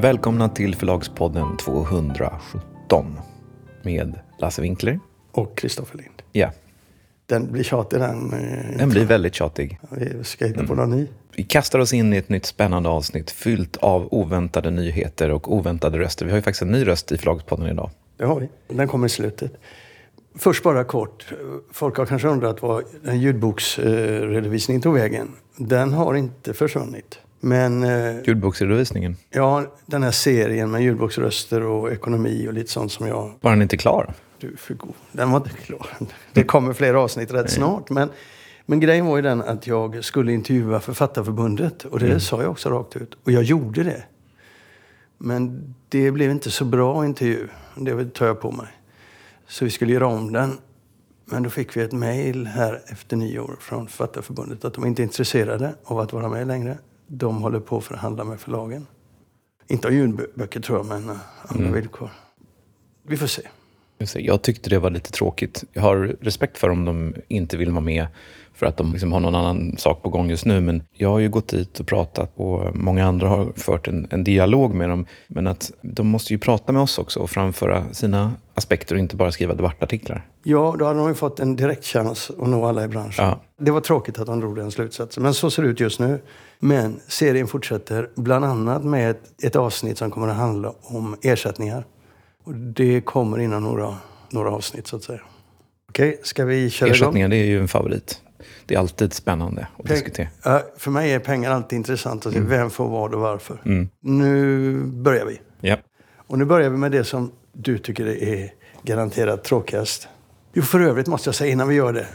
Välkomna till Förlagspodden 217 med Lasse Winkler. Och Kristoffer Lind. Ja, Den blir tjatig den. eh, den blir väldigt tjatig. Vi ska hitta på någon ny. Vi kastar oss in i ett nytt spännande avsnitt fyllt av oväntade nyheter och oväntade röster. Vi har ju faktiskt en ny röst i Förlagspodden idag. Det har vi. Den kommer i slutet. Först bara kort. Folk har kanske undrat var en ljudboksredovisning tog vägen. Den har inte försvunnit. Men eh, Ljudboksredovisningen. ja, den här serien med ljudboksröster och ekonomi och lite sånt som jag... Var den inte klar? Du för god. Den var inte klar. Det kommer fler avsnitt rätt snart. Men, men grejen var ju den att jag skulle intervjua Författarförbundet. Och det sa jag också rakt ut. Och jag gjorde det. Men det blev inte så bra intervju. Det tar jag på mig. Så vi skulle göra om den. Men då fick vi ett mejl här efter nyår från Författarförbundet att de inte är intresserade av att vara med längre. De håller på att förhandla med förlagen. Inte av ljudböcker tror jag, men eh, andra villkor. Vi får se. Jag tyckte det var lite tråkigt. Jag har respekt för om de inte vill vara med för att de liksom har någon annan sak på gång just nu. Men jag har ju gått dit och pratat och många andra har fört en, en dialog med dem. Men att de måste ju prata med oss också och framföra sina aspekter och inte bara skriva debattartiklar. Ja, då hade de ju fått en direktchans att nå alla i branschen. Ja. Det var tråkigt att de drog den slutsatsen. Men så ser det ut just nu. Men serien fortsätter bland annat med ett, ett avsnitt som kommer att handla om ersättningar. Och det kommer innan några, några avsnitt så att säga. Okej, ska vi köra igång? Ersättningar, det är ju en favorit. Det är alltid spännande att Peng- diskutera. Ja, för mig är pengar alltid intressant. Att se vem får vad och varför. Mm. Nu börjar vi. Ja. Och nu börjar vi med det som du tycker är garanterat tråkigast. Jo, för övrigt måste jag säga innan vi gör det.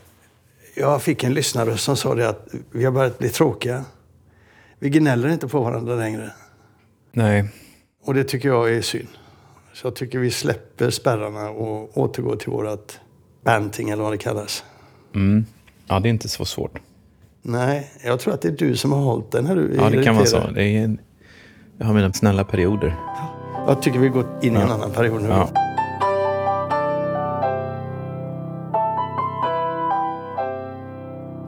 Jag fick en lyssnare som sa det att vi har börjat bli tråkiga. Vi gnäller inte på varandra längre. Nej, Och det tycker jag är synd. Så jag tycker vi släpper spärrarna och återgår till vårat banting eller vad det kallas. mm. ja, det är inte så svårt. Nej, jag tror att det är du som har hållit den när du Ja, det kan vara så. Det är, jag har mina snälla perioder. Jag tycker vi går in i en Ja. annan period nu. Ja.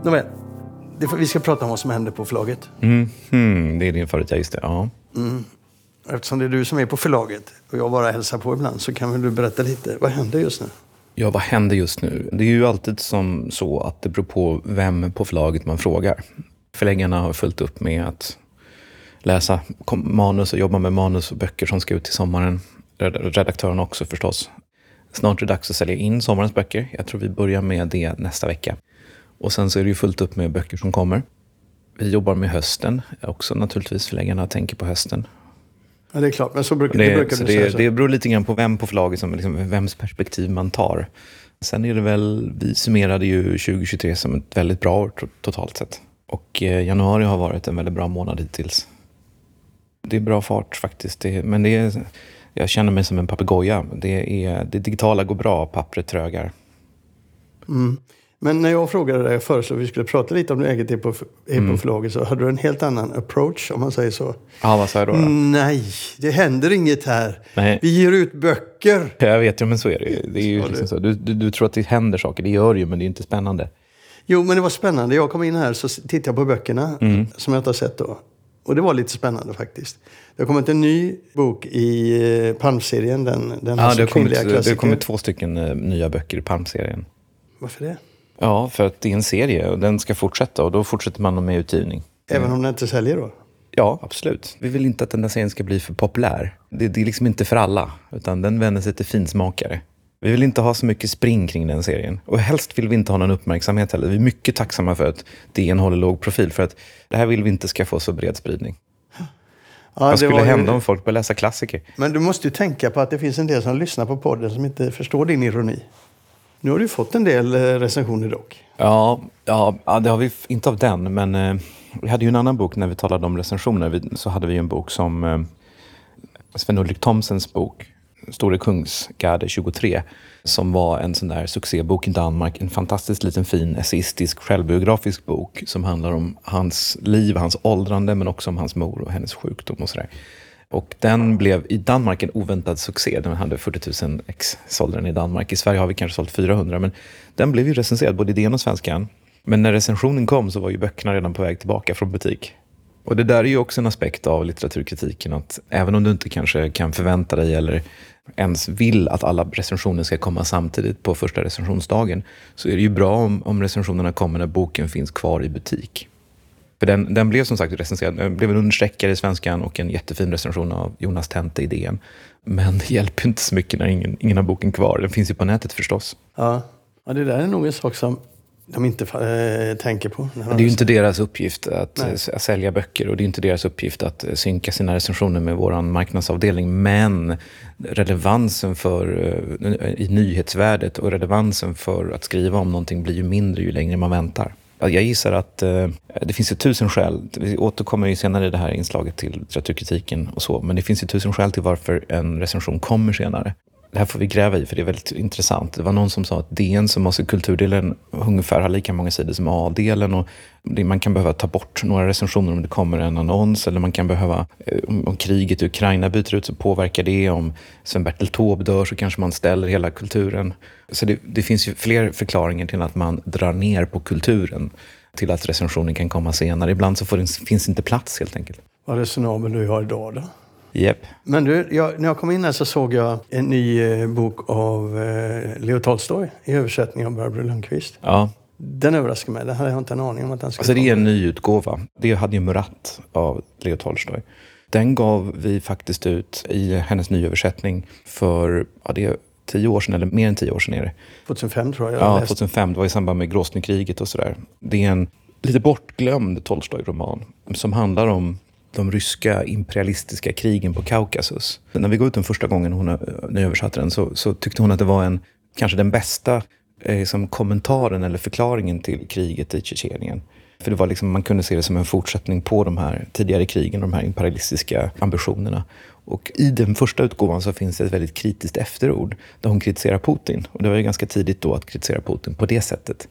Nåväl, vi ska prata om vad som händer på förlaget. Mm, hmm, det är din favorit, ja just det. Ja. Eftersom det är du som är på förlaget och jag bara hälsar på ibland så kan väl du berätta lite. Vad händer just nu? ja, vad händer just nu? Det är ju alltid som så att det beror på vem på förlaget man frågar. Förläggarna har fullt upp med att läsa manus och jobba med manus och böcker som ska ut till sommaren. Redaktörerna också förstås. Snart är det dags att sälja in sommarens böcker. Jag tror vi börjar med det nästa vecka. Och sen så är det ju fullt upp med böcker som kommer. Vi jobbar med hösten också naturligtvis. Förläggarna tänker på hösten. Ja, det är klart, men så brukar, det, Det, brukar så du säga. det, Så. det beror lite grann på vem på förlaget, som, liksom, vems perspektiv man tar. Sen är det väl, vi summerade ju 2023 som ett väldigt bra år to- totalt sett. Och eh, januari har varit en väldigt bra månad hittills. Det är bra fart faktiskt. Det, men det är, jag känner mig som en papegoja. Det, är, det digitala går bra, pappret trögar. Mm. Men när jag frågade dig och föreslog att vi skulle prata lite om läget på, är Mm. så hade du en helt annan approach om man säger så. Ja, vad sa jag då? då? Nej, det händer inget här. Nej. Vi ger ut böcker. Jag vet ju, men så är det ju. Det är ju Ja, liksom det- så. Du, du, du tror att det händer saker, det gör det ju, men det är inte spännande. Jo, men det var spännande. Jag kom in här så tittade jag på böckerna Mm. som jag inte har sett då. Och det var lite spännande faktiskt. Det har kommit en ny bok i eh, Palmserien, den, den Ja, alltså det har, kommit, det har kommit två stycken eh, nya böcker i Palmserien. Varför det? Ja, för att det är en serie och den ska fortsätta och då fortsätter man med utgivning. Även om den inte säljer då? Ja, absolut. Vi vill inte att den där serien ska bli för populär. Det, det är liksom inte för alla, utan den vänder sig till finsmakare. Vi vill inte ha så mycket spring kring den serien. Och helst vill vi inte ha någon uppmärksamhet heller. Vi är mycket tacksamma för att DN håller låg profil. För att det här vill vi inte ska få så bred spridning. Ja, Vad skulle var ju- hända om folk började läsa klassiker? Men du måste ju tänka på att det finns en del som lyssnar på podden som inte förstår din ironi. Nu har du fått en del eh, recensioner dock. Ja, ja, det har vi inte av den, men eh, vi hade ju en annan bok när vi talade om recensioner. Vi, så hade vi ju en bok som eh, Sven-Ulrik Thomsens bok, Store Kungsgarde 23, som var en sån där succébok i Danmark. En fantastiskt liten fin essayistisk självbiografisk bok som handlar om hans liv, hans åldrande, men också om hans mor och hennes sjukdom och sådär. Och den blev i Danmark en oväntad succé. Den hade 40 000 ex sålde den i Danmark. I Sverige har vi kanske sålt 400, men den blev ju recenserad både i DN och Svenskan. Men när recensionen kom så var ju böckerna redan på väg tillbaka från butik. Och det där är ju också en aspekt av litteraturkritiken, att även om du inte kanske kan förvänta dig eller ens vill att alla recensioner ska komma samtidigt på första recensionsdagen, så är det ju bra om, om recensionerna kommer när boken finns kvar i butik. För den, den blev som sagt recenserad, den blev en understreckare i svenskan och en jättefin recension av Jonas Tente i DN. Men det hjälper inte så mycket när ingen, ingen har boken kvar. Den finns ju på nätet förstås. Ja. ja, det där är nog en sak som de inte äh, tänker på. Det är ju inte deras uppgift att, att, sälja böcker och det är inte deras uppgift att eh, synka sina recensioner med vår marknadsavdelning. Men relevansen för, eh, i nyhetsvärdet och relevansen för att skriva om någonting blir ju mindre ju längre man väntar. Jag gissar att eh, det finns ju tusen skäl. Vi återkommer ju senare i det här inslaget till litteraturkritiken och så. Men det finns ju tusen skäl till varför en recension kommer senare. Det här får vi gräva i för det är väldigt intressant. Det var någon som sa att DN så alltså måste kulturdelen ungefär ha lika många sidor som A-delen. Och man kan behöva ta bort några recensioner om det kommer en annons. Eller man kan behöva, eh, om kriget i Ukraina byter ut så påverkar det. Om Sven-Bertil Taube dör så kanske man ställer hela kulturen. Så det, det finns ju fler förklaringar till att man drar ner på kulturen. Till att recensionen kan komma senare. Ibland så det, finns inte plats helt enkelt. Vad resonabel du har idag då? Yep. Men du, jag, när jag kom in här så såg jag en ny eh, bok av eh, Leo Tolstoj i översättning av Barbro Lundqvist. Ja. Den överraskade mig. Det hade jag inte en aning om att den skulle Alltså det är en ny utgåva. Det hade ju Murat av Leo Tolstoj. Den gav vi faktiskt ut i hennes nyöversättning för, ja det är tio år sedan, eller mer än tio år sedan är det. 2005 tror jag. jag ja, 2005. Det var i samband med Grosnykriget och sådär. Det är en lite bortglömd Tolstoj-roman som handlar om de ryska imperialistiska krigen på Kaukasus. När vi går ut den första gången hon översatte den så, så, tyckte hon att det var en, kanske den bästa eh, liksom kommentaren eller förklaringen till kriget i Tjetjenien. För det var liksom, man kunde se det som en fortsättning på de här tidigare krigen, och de här imperialistiska ambitionerna. Och i den första utgåvan så finns det ett väldigt kritiskt efterord där hon kritiserar Putin. Och det var ju ganska tidigt då att kritisera Putin på det sättet.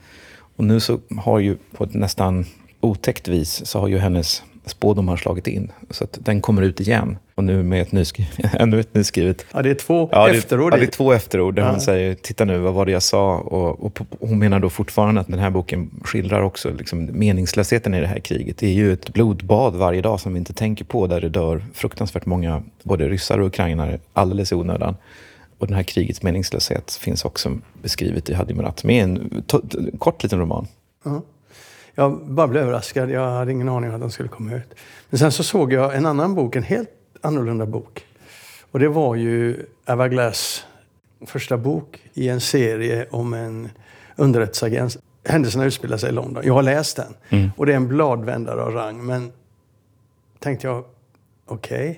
Och nu så har ju på ett nästan otäckt vis så har ju hennes spådom har slagit in. Så att den kommer ut igen. Och nu med ett nyskrivet, ännu ett nyskrivet. Ja, det är två ja, det, efterord. Ja, det är två efterord där ja. hon säger, titta nu, vad var det jag sa? Och, och, hon menar då fortfarande att den här boken skildrar också liksom, meningslösheten i det här kriget. Det är ju ett blodbad varje dag som vi inte tänker på, där det dör fruktansvärt många, både ryssar och ukrainare, alldeles i onödan. Och den här krigets meningslöshet finns också beskrivet i Hadi Murat med en kort liten roman. -huh. Jag bara blev överraskad. Jag hade ingen aning om att den skulle komma ut. Men sen så såg jag en annan bok, en helt annorlunda bok. Och det var ju Ava Glass första bok i en serie om en underrättelseagent. Händelserna utspelar sig i London. Jag har läst den. Mm. Och det är en bladvändare av rang. Men tänkte jag, okej, okay,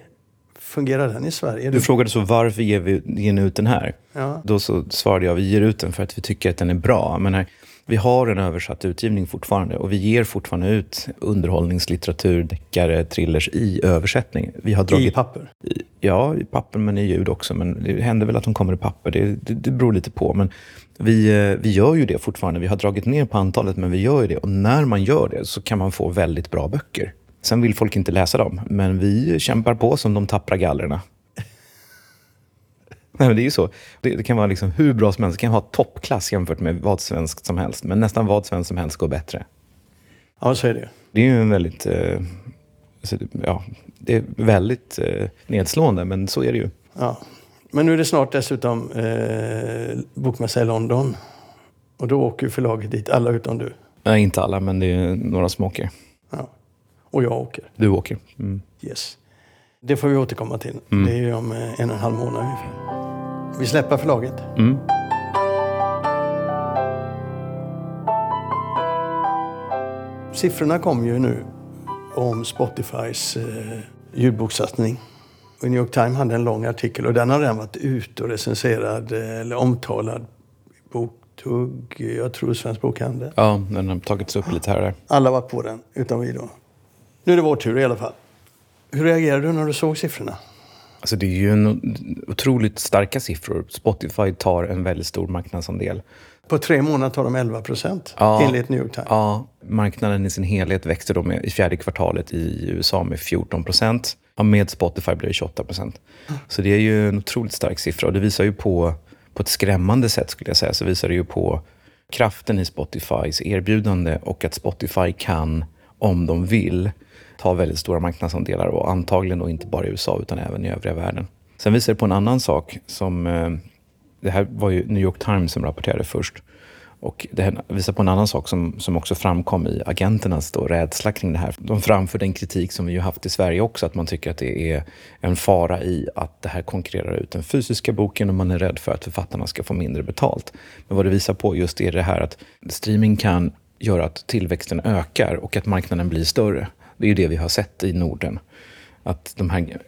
fungerar den i Sverige? Du frågade så varför ger vi ger ut den här? Ja. Då så svarade jag, vi ger ut den för att vi tycker att den är bra. Men här, vi har en översatt utgivning fortfarande och vi ger fortfarande ut underhållningslitteratur, deckare, thrillers i översättning. Vi har dragit, I papper? I, ja, i papper men i ljud också. Men det händer väl att de kommer i papper. Det, det, det beror lite på. Men vi, eh, vi gör ju det fortfarande. Vi har dragit ner på antalet men vi gör ju det. Och när man gör det så kan man få väldigt bra böcker. Sen vill folk inte läsa dem, men vi kämpar på som de tappra gallerna. Nej, men det är ju så. Det, det, kan vara liksom hur bra som helst. Det kan ha toppklass jämfört med vad svenskt som helst. Men nästan vad svenskt som helst går bättre. Ja, så är det Det är ju en väldigt... Eh, alltså, ja, det är väldigt eh, nedslående, men så är det ju. Ja. Men nu är det snart dessutom eh, bokmässa i London. Och då åker förlaget dit, alla utom du. Nej, inte alla, men det är några som åker. Ja. Och jag åker. Du åker. Mm. Yes. Det får vi återkomma till. Mm. Det är ju om eh, en och en halv månad ungefär. Vi släpper förlaget. Mm. Siffrorna kom ju nu om Spotifys eh, ljudbokssatsning. New York Times hade en lång artikel och den har redan varit ute och recenserad eh, eller omtalad. Boktugg, jag tror Svensk Bokhandel. Ja, den har tagits upp lite här och där. Alla var på den, utom vi då. Nu är det vår tur i alla fall. Hur reagerade du när du såg siffrorna? Alltså det är ju en otroligt starka siffror. Spotify tar en väldigt stor marknadsandel. På tre månader tar de 11 procent, ja, enligt New York Times. Ja, marknaden i sin helhet växte då med, i fjärde kvartalet i USA med 14 procent. Ja, med Spotify blir det 28 procent. Så det är ju en otroligt stark siffra och det visar ju på, på ett skrämmande sätt skulle jag säga, så visar det ju på kraften i Spotifys erbjudande och att Spotify kan om de vill, ta väldigt stora marknadsandelar och antagligen då inte bara i USA utan även i övriga världen. Sen visar det på en annan sak som, eh, det här var ju New York Times som rapporterade först. Och det här visar på en annan sak som, som också framkom i agenternas då, rädsla kring det här. De framför den kritik som vi ju haft i Sverige också, att man tycker att det är en fara i att det här konkurrerar ut den fysiska boken och man är rädd för att författarna ska få mindre betalt. Men vad det visar på just är det här att streaming kan göra att tillväxten ökar och att marknaden blir större. Det är ju det vi har sett i Norden. Att de här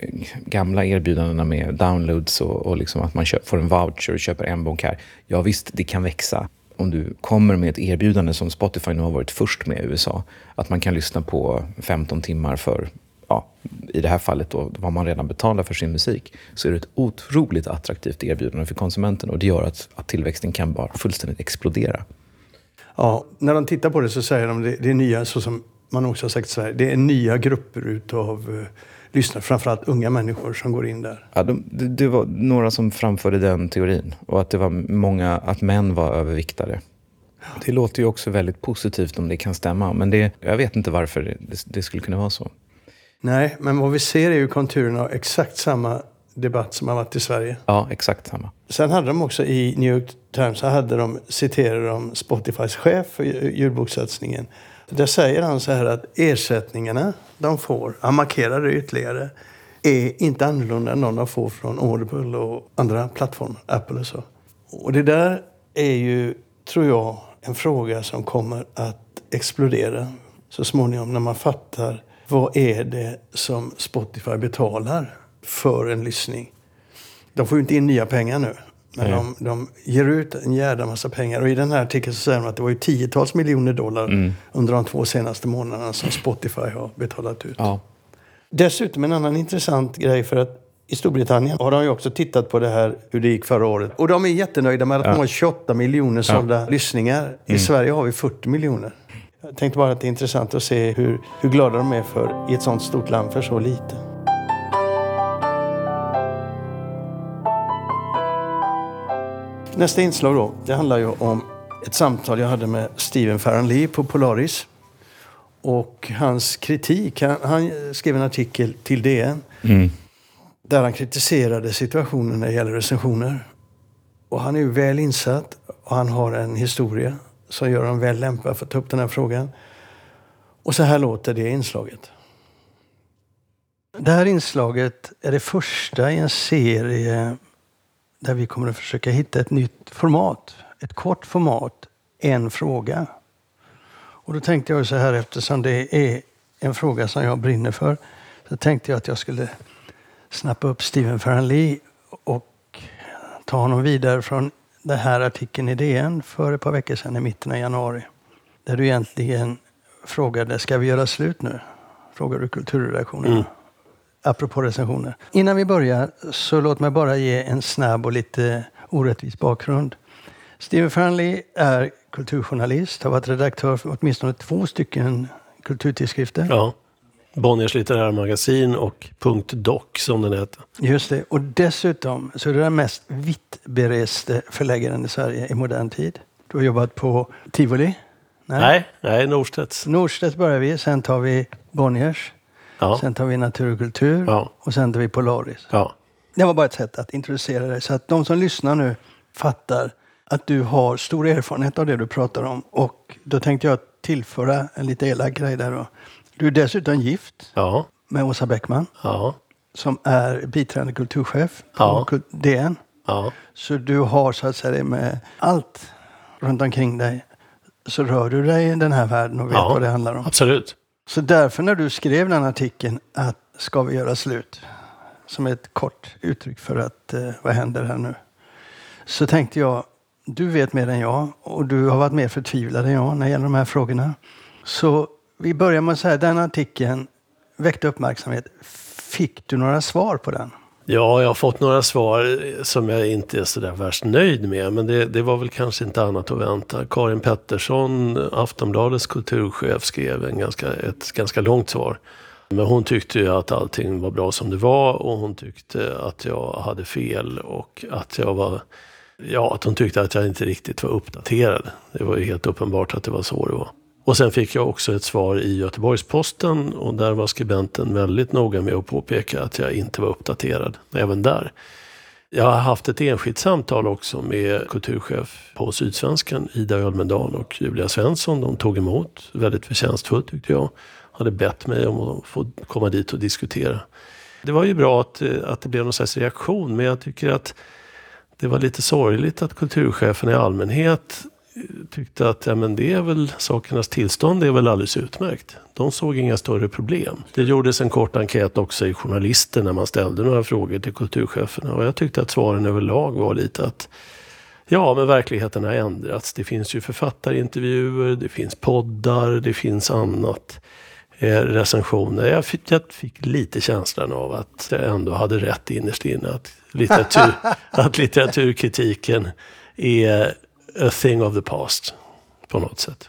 gamla erbjudandena med downloads och, och liksom att man köp, får en voucher och köper en bok här. Ja visst, det kan växa om du kommer med ett erbjudande som Spotify nu har varit först med i USA, att man kan lyssna på 15 timmar för, ja, i det här fallet då, vad man redan betalar för sin musik, så är det ett otroligt attraktivt erbjudande för konsumenten och det gör att, att tillväxten kan bara fullständigt explodera. Ja, när de tittar på det så säger de det, det är nya, såsom man också har sagt i Sverige, det är nya grupper utav eh, lyssnare, framförallt unga människor som går in där. Ja, de, det, det, var några som framförde den teorin och att det var många, att män var överviktade. Det låter ju också väldigt positivt om det kan stämma, men det, jag vet inte varför det, det skulle kunna vara så. Nej, men vad vi ser är ju konturerna av exakt samma debatt som har varit i Sverige. Ja, exakt samma. Sen hade de också i New York Times, så hade de, citerade de Spotifys chef för ljudbokssatsningen. Där säger han så här att ersättningarna de får, han markerar det ytterligare, är inte annorlunda än de de får från Audible och andra plattformar, Apple och så. Och det där är ju, tror jag, en fråga som kommer att explodera så småningom när man fattar vad är det som Spotify betalar för en lyssning. De får ju inte in nya pengar nu. Men de, de ger ut en jävla massa pengar. Och i den här artikeln så säger de att det var ju tiotals miljoner dollar mm. under de två senaste månaderna som Spotify har betalat ut. Ja. Dessutom en annan intressant grej för att i Storbritannien har de ju också tittat på det här, hur det gick förra året. Och de är jättenöjda med att ja. de har 28 miljoner sålda ja. lyssningar. Mm. I Sverige har vi 40 miljoner. Jag tänkte bara att det är intressant att se hur, hur glada de är för, i ett sånt stort land, för så lite. Nästa inslag då, det handlar ju om ett samtal jag hade med Steven Farrenlee på Polaris. Och hans kritik, han, han skrev en artikel till DN mm. där han kritiserade situationen när det gäller recensioner. Och han är ju väl insatt och han har en historia som gör honom väl lämpad för att ta upp den här frågan. Och så här låter det inslaget. Det här inslaget är det första i en serie där vi kommer att försöka hitta ett nytt format. Ett kort format, en fråga. Och då tänkte jag så här, eftersom det är en fråga som jag brinner för, så tänkte jag att jag skulle snappa upp Stephen Farrelly och ta honom vidare från den här artikeln i DN för ett par veckor sedan i mitten av januari. Där du egentligen frågade, ska vi göra slut nu? Frågar du kulturredaktionen. Mm apropå recensioner. Innan vi börjar så låt mig bara ge en snabb och lite orättvis bakgrund. Steven Fernley är kulturjournalist, har varit redaktör för åtminstone två stycken kulturtidskrifter. Ja. Bonniers litterära magasin och Punkt Doc som den heter. Just det. Och dessutom så är du den mest vittbereste förläggaren i Sverige i modern tid. Du har jobbat på Tivoli? Nej, nej, nej Norstedts. Norstedts börjar vi, sen tar vi Bonniers. Ja. Sen tar vi natur och kultur ja. och sen tar vi Polaris. Ja. Det var bara ett sätt att introducera dig så att de som lyssnar nu fattar att du har stor erfarenhet av det du pratar om. Och då tänkte jag tillföra en lite elak grej där då. Du är dessutom gift ja. med Åsa Bäckman. Ja. Som är biträdande kulturchef på ja. DN. Ja. Så du har så att säga med allt runt omkring dig. Så rör du dig i den här världen och vet ja, vad det handlar om. Absolut. Så därför när du skrev den artikeln att ska vi göra slut? Som ett kort uttryck för att eh, vad händer här nu? Så tänkte jag, du vet mer än jag och du har varit mer förtvivlad än jag när det gäller de här frågorna. Så vi börjar med att säga, den artikeln väckte uppmärksamhet. Fick du några svar på den? Ja, jag har fått några svar som jag inte är sådär värst nöjd med. Men det, det, var väl kanske inte annat att vänta. Karin Pettersson, Aftonbladets kulturchef, skrev en ganska, ett ganska långt svar. Men hon tyckte ju att allting var bra som det var och hon tyckte att jag hade fel och att jag var Ja, att hon tyckte att jag inte riktigt var uppdaterad. Det var ju helt uppenbart att det var så det var. Och sen fick jag också ett svar i Göteborgs-Posten och där var skribenten väldigt noga med att påpeka att jag inte var uppdaterad även där. Jag har haft ett enskilt samtal också med kulturchef på Sydsvenskan, Ida Ölmendal och Julia Svensson. De tog emot väldigt förtjänstfullt tyckte jag. Hade bett mig om att få komma dit och diskutera. Det var ju bra att, eh, att det blev någon slags reaktion men jag tycker att det var lite sorgligt att kulturchefen i allmänhet tyckte att ja, men det är väl sakernas tillstånd det är väl alldeles utmärkt. De såg inga större problem. Det gjordes en kort enkät också i journalister när man ställde några frågor till kulturcheferna och jag tyckte att svaren överlag var lite att Ja, men verkligheten har ändrats. Det finns ju författarintervjuer, det finns poddar, det finns annat. Eh, recensioner. Jag fick, jag fick, lite känslan av att jag ändå hade rätt innerst inne. Att, litteratur, att litteraturkritiken är a thing of the past på något sätt.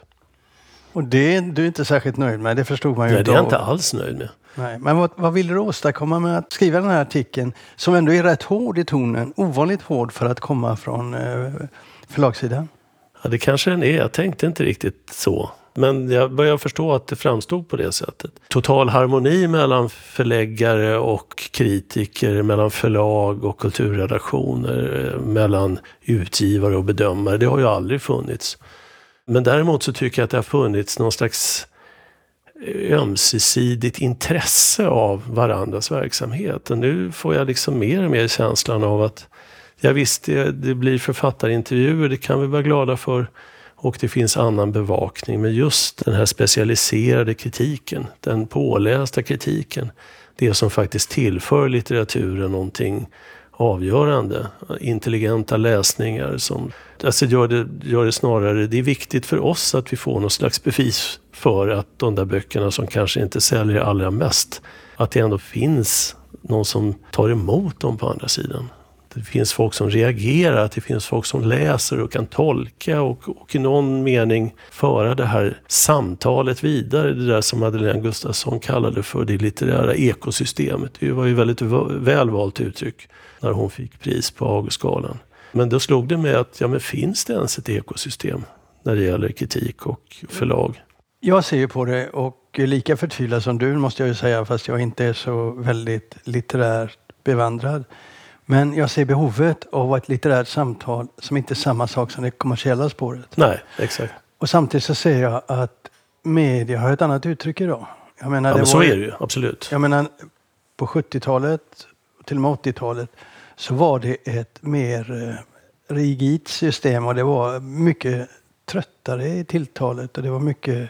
Och det är du inte särskilt nöjd med, det förstod man ju Nej, det är jag inte alls nöjd med. Nej, men vad, vad vill du åstadkomma med att skriva den här artikeln som ändå är rätt hård i tonen, ovanligt hård för att komma från eh, förlagssidan? Ja, det kanske den är. Jag tänkte inte riktigt så. Men jag börjar förstå att det framstod på det sättet. Total harmoni mellan förläggare och kritiker, mellan förlag och kulturredaktioner, eh, mellan utgivare och bedömare. Det har ju aldrig funnits. Men däremot så tycker jag att det har funnits någon slags eh, ömsesidigt intresse av varandras verksamhet. Och nu får jag liksom mer och mer känslan av att ja visst, det, det blir författarintervjuer, det kan vi vara glada för och det finns annan bevakning. Men just den här specialiserade kritiken, den pålästa kritiken, det som faktiskt tillför litteraturen någonting avgörande. Intelligenta läsningar som alltså gör, det, gör det snarare, det är viktigt för oss att vi får någon slags bevis för att de där böckerna som kanske inte säljer allra mest, att det ändå finns någon som tar emot dem på andra sidan det finns folk som reagerar, att det finns folk som läser och kan tolka och, och i någon mening föra det här samtalet vidare. Det där som Madeleine Gustafsson kallade för det litterära ekosystemet. Det var ju väldigt väl valt uttryck när hon fick pris på Augustgalan. Men då slog det mig att, ja men finns det ens ett ekosystem när det gäller kritik och förlag? Jag ser ju på det och lika förtvivlad som du måste jag ju säga, fast jag inte är så väldigt litterärt bevandrad. Men jag ser behovet av ett litterärt samtal som inte är samma sak som det kommersiella spåret. Nej, exakt. Och samtidigt så ser jag att media har ett annat uttryck idag. Jag menar, ja, men så är det ju, absolut. Jag menar, på 70-talet, till och med 80-talet, så var det ett mer eh, rigitt system och det var mycket tröttare i tilltalet och det var mycket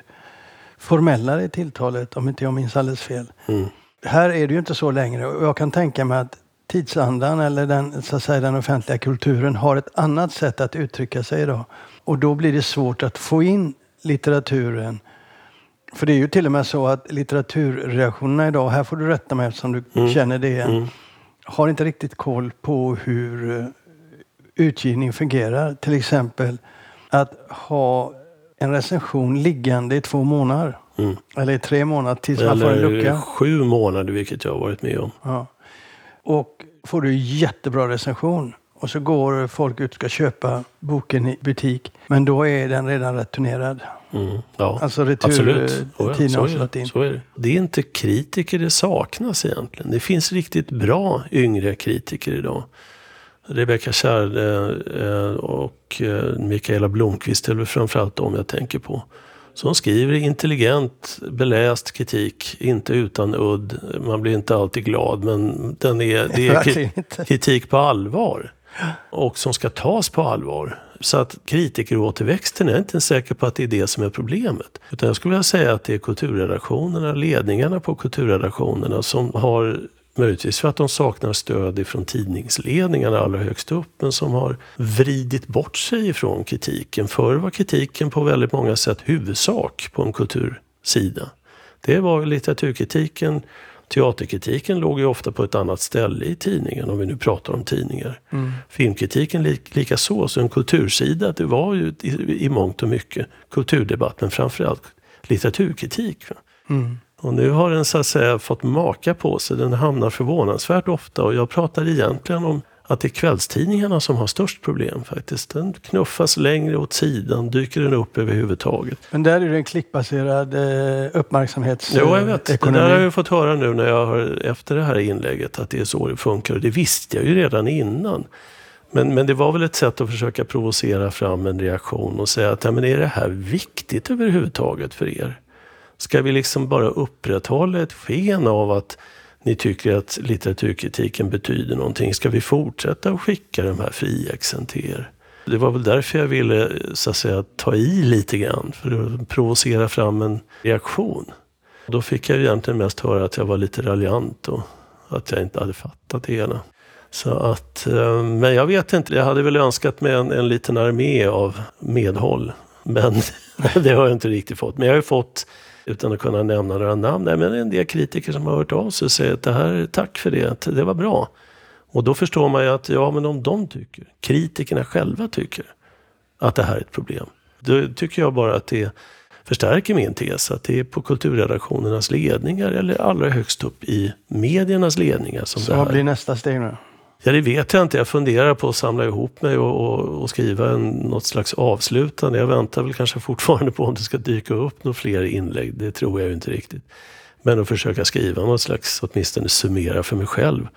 formellare i tilltalet, om inte jag minns alldeles fel. Mm. Här är det ju inte så längre och jag kan tänka mig att tidsandan eller den, så att säga, den offentliga kulturen har ett annat sätt att uttrycka sig idag. Och då blir det svårt att få in litteraturen. För det är ju till och med så att litteraturreaktionerna idag, här får du rätta mig eftersom du mm. känner det, mm. har inte riktigt koll på hur eh, utgivning fungerar. Till exempel att ha en recension liggande i två månader. Mm. Eller i tre månader tills Eller man får en lucka. sju månader, vilket jag har varit med om. Ja. Och får du jättebra recension och så går folk ut och ska köpa boken i butik. Men då är den redan returnerad. Mm, ja, alltså returtiden har slått in. Så är det. det är inte kritiker det saknas egentligen. Det finns riktigt bra yngre kritiker idag. Rebecka Kärde eh, och eh, Mikaela Blomqvist är väl framförallt de jag tänker på som skriver intelligent, beläst kritik, inte utan udd. Man blir inte alltid glad, men den är, det är kritik på allvar. Och som ska tas på allvar. Så att kritikeråterväxten är inte säker på att det är det som är problemet. Utan jag skulle vilja säga att det är kulturredaktionerna, ledningarna på kulturredaktionerna som har Möjligtvis för att de saknar stöd ifrån tidningsledningarna allra högst upp, men som har vridit bort sig ifrån kritiken. Förr var kritiken på väldigt många sätt huvudsak på en kultursida. Det var litteraturkritiken, teaterkritiken låg ju ofta på ett annat ställe i tidningen, om vi nu pratar om tidningar. Mm. Filmkritiken li lika så, så en kultursida, det var ju i, i mångt och mycket kulturdebatt, men framförallt litteraturkritik. Mm. Och nu har den så att säga fått maka på sig. Den hamnar förvånansvärt ofta och jag pratar egentligen om att det är kvällstidningarna som har störst problem faktiskt. Den knuffas längre åt sidan, dyker den upp överhuvudtaget. Men där är det en klickbaserad eh, uppmärksamhetsekonomi. Jo, jag vet. Det där har jag fått höra nu när jag har, efter det här inlägget, att det är så det funkar. Och det visste jag ju redan innan. Men, men det var väl ett sätt att försöka provocera fram en reaktion och säga att ja, men är det här viktigt överhuvudtaget för er? Ska vi liksom bara upprätthålla ett sken av att ni tycker att litteraturkritiken betyder någonting. Ska vi fortsätta att skicka de här friexen till er? Det var väl därför jag ville så att säga, ta i lite grann för att provocera fram en reaktion. Då fick jag egentligen mest höra att jag var lite raljant och att jag inte hade fattat det hela. Så att, eh, men jag vet inte, jag hade väl önskat mig en, en liten armé av medhåll. Men det har jag inte riktigt fått. Men jag har ju fått utan att kunna nämna några namn. Nej, men en del kritiker som har hört av sig och säger att det här, tack för det, det var bra. Och då förstår man ju att, ja men om de tycker, kritikerna själva tycker att det här är ett problem. Då tycker jag bara att det förstärker min tes att det är på kulturredaktionernas ledningar eller allra högst upp i mediernas ledningar som Så det här. vad blir nästa steg nu? Ja, det vet jag inte. Jag funderar på att samla ihop mig och, och, och skriva en, något slags avslutande. Jag väntar väl kanske fortfarande på om det ska dyka upp några fler inlägg. Det tror jag ju inte riktigt. Men att försöka skriva något slags, åtminstone summera för mig själv.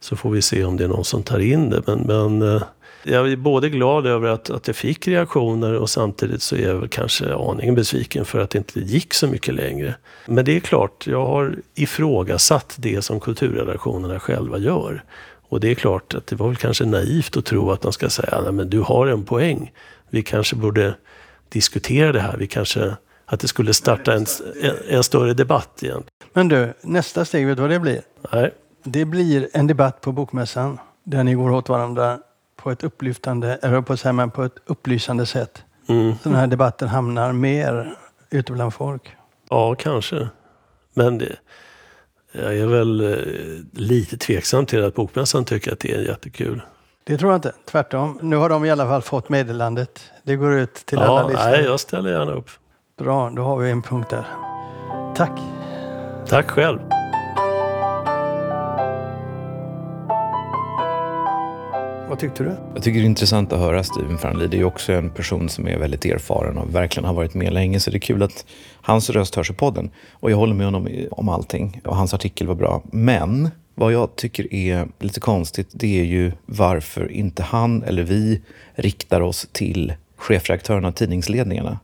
Så får vi se om det är någon som tar in det. Men, men eh, jag är både glad över att, att jag fick reaktioner och samtidigt så är jag väl kanske aningen besviken för att det inte gick så mycket längre. Men det är klart, jag har ifrågasatt det som kulturredaktionerna själva gör. Och det är klart att det var väl kanske naivt att tro att de ska säga, nej men du har en poäng. Vi kanske borde diskutera det här. Vi kanske, att det skulle starta en, en, en större debatt igen. Men du, nästa steg, vet du vad det blir? Nej. Det blir en debatt på Bokmässan där ni går åt varandra på ett upplyftande, eller på, säga, men på ett upplysande sätt. Mm. Så den här debatten hamnar mer ute bland folk. Ja, kanske. Men det, jag är väl eh, lite tveksam till att Bokmässan tycker att det är jättekul. Det tror jag inte. Tvärtom. Nu har de i alla fall fått meddelandet. Det går ut till alla Ja, listor. nej, jag ställer gärna upp. Bra, då har vi en punkt där. Tack. Tack själv. Tyckte du? Jag tycker det är intressant att höra Steven Franli. Det är ju också en person som är väldigt erfaren och verkligen har varit med länge. Så det är kul att hans röst hörs i podden. Och jag håller med honom om allting. Och hans artikel var bra. Men vad jag tycker är lite konstigt, det är ju varför inte han eller vi riktar oss till chefredaktörerna och tidningsledningarna.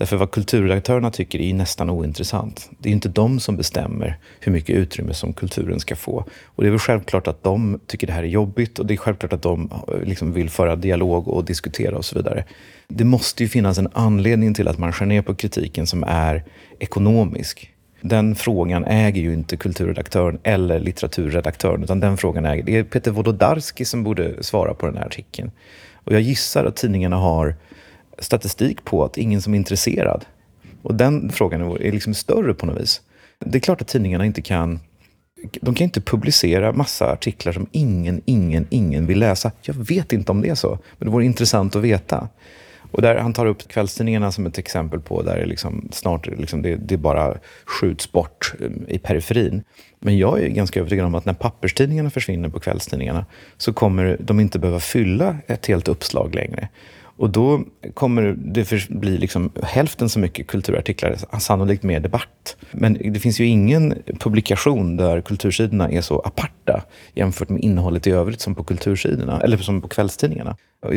Därför vad kulturredaktörerna tycker är ju nästan ointressant. Det är ju inte de som bestämmer hur mycket utrymme som kulturen ska få. Och det är väl självklart att de tycker det här är jobbigt och det är självklart att de eh, liksom vill föra dialog och diskutera och så vidare. Det måste ju finnas en anledning till att man skär ner på kritiken som är ekonomisk. Den frågan äger ju inte kulturredaktören eller litteraturredaktören, utan den frågan äger... Det är Peter Wolodarski som borde svara på den här artikeln. Och jag gissar att tidningarna har statistik på att ingen som är intresserad. Och den frågan är liksom större på något vis. Det är klart att tidningarna inte kan... De kan inte publicera massa artiklar som ingen, ingen, ingen vill läsa. Jag vet inte om det är så, men det vore intressant att veta. Och där han tar upp kvällstidningarna som ett exempel på där det liksom snart liksom det, det bara skjuts bort eh, i periferin. Men jag är ganska övertygad om att när papperstidningarna försvinner på kvällstidningarna så kommer de inte behöva fylla ett helt uppslag längre. Och då kommer det bli liksom hälften så mycket kulturartiklar, sannolikt mer debatt. Men det finns ju ingen publikation där kultursidorna är så aparta jämfört med innehållet i övrigt som på kultursidorna, eller som på kvällstidningarna.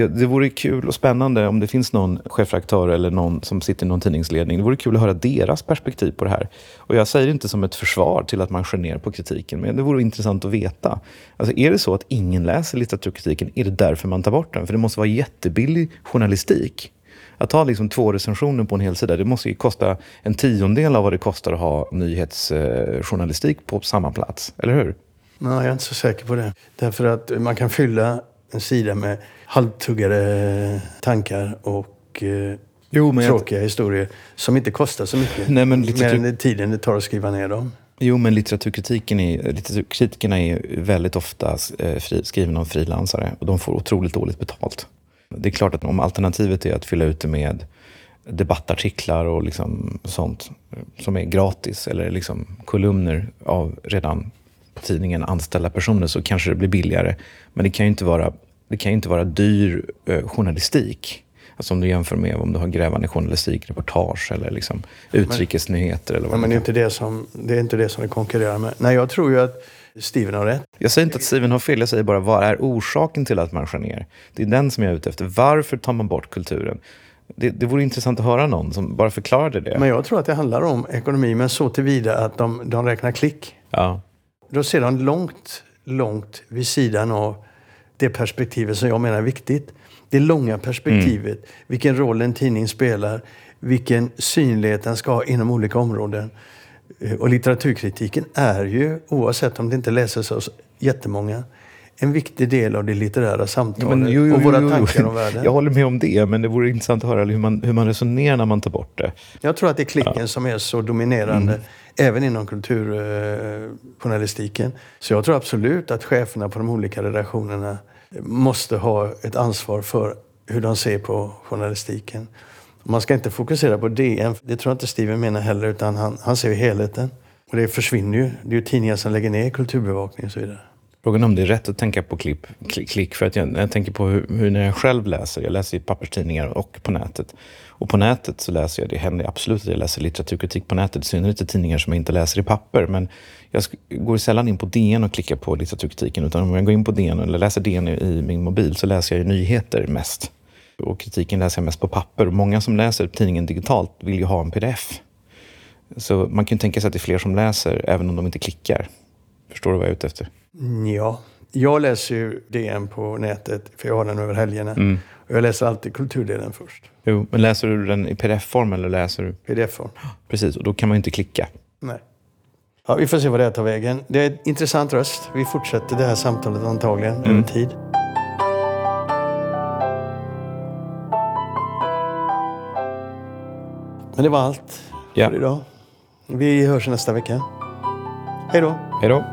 Det vore kul och spännande om det finns någon chefredaktör eller någon som sitter i någon tidningsledning. Det vore kul att höra deras perspektiv på det här. Och jag säger det inte som ett försvar till att man skär ner på kritiken, men det vore intressant att veta. Alltså är det så att ingen läser litteraturkritiken, är det därför man tar bort den? För det måste vara jättebillig journalistik. Att ha liksom två recensioner på en hel sida, det måste ju kosta en tiondel av vad det kostar att ha nyhetsjournalistik på samma plats. Eller hur? Nej, jag är inte så säker på det. Därför att man kan fylla en sida med halvtuggade tankar och eh, Jo, men jag- tråkiga historier som inte kostar så mycket. Nej, men Mer litteratur- än tiden det tar att skriva ner dem. Jo, men litteraturkritiken är, litteraturkritikerna är väldigt ofta eh, fri, skrivna av frilansare och de får otroligt dåligt betalt. Det är klart att om alternativet är att fylla ut det med debattartiklar och liksom sånt som är gratis eller liksom kolumner av redan på tidningen anställa personer så kanske det blir billigare. Men det kan ju inte vara, det kan ju inte vara dyr eh, journalistik. Alltså om du jämför med om du har grävande journalistik, reportage eller liksom utrikesnyheter. Eller vad men det det är, inte det, som, det är inte det som vi konkurrerar med. Nej, jag tror ju att Steven har rätt. Jag säger inte att Steven har fel, jag säger bara vad är orsaken till att man skär ner? Det är den som jag är ute efter. Varför tar man bort kulturen? Det, det vore intressant att höra någon som bara förklarade det. Men jag tror att det handlar om ekonomi, men så tillvida att de, de räknar klick. Ja. Då ser de långt, långt vid sidan av det perspektivet som jag menar är viktigt. Det långa perspektivet, vilken roll en tidning spelar, vilken synlighet den ska ha inom olika områden. Eh, Och litteraturkritiken är ju, oavsett om det inte läses av jättemånga, en viktig del av det litterära samtalet Men, jo, jo, och våra jo, tankar om världen. Jag håller med om det, men det vore intressant att höra hur man, hur man resonerar när man tar bort det. Jag tror att det är klicken som är så dominerande Mm. även inom kulturjournalistiken. Så jag tror absolut att cheferna på de olika redaktionerna måste ha ett ansvar för hur de ser på journalistiken. Man ska inte fokusera på DN, det tror jag inte Steven menar heller, utan han, han ser ju helheten. Och det försvinner ju. Det är ju tidningar som lägger ner kulturbevakning och så vidare. Frågan är om det är rätt att tänka på klipp, klick, klick för att jag, jag tänker på hur, hur när jag själv läser, jag läser i papperstidningar och på nätet. Och på nätet så läser jag, det händer absolut att jag läser litteraturkritik på nätet, i synnerhet i tidningar som jag inte läser i papper. Men jag går sällan in på DN och klickar på litteraturkritiken, utan om jag går in på DN eller läser DN i, i min mobil så läser jag ju nyheter mest. Och kritiken läser jag mest på papper. Och många som läser tidningen digitalt vill ju ha en pdf. Så man kan ju tänka sig att det är fler som läser, även om de inte klickar. Förstår du vad jag är ute efter? Ja, jag läser ju DN på nätet, för jag har den över helgerna. Och jag läser alltid kulturdelen först. Jo, men läser du den i pdf-form eller läser du... Pdf-form. Precis, och då kan man ju inte klicka. Nej. Ja, vi får se vad det här tar vägen. Det är en intressant röst. Vi fortsätter det här samtalet antagligen över tid. Men det var allt Ja. för idag. Vi hörs nästa vecka. Hej då! Hej då!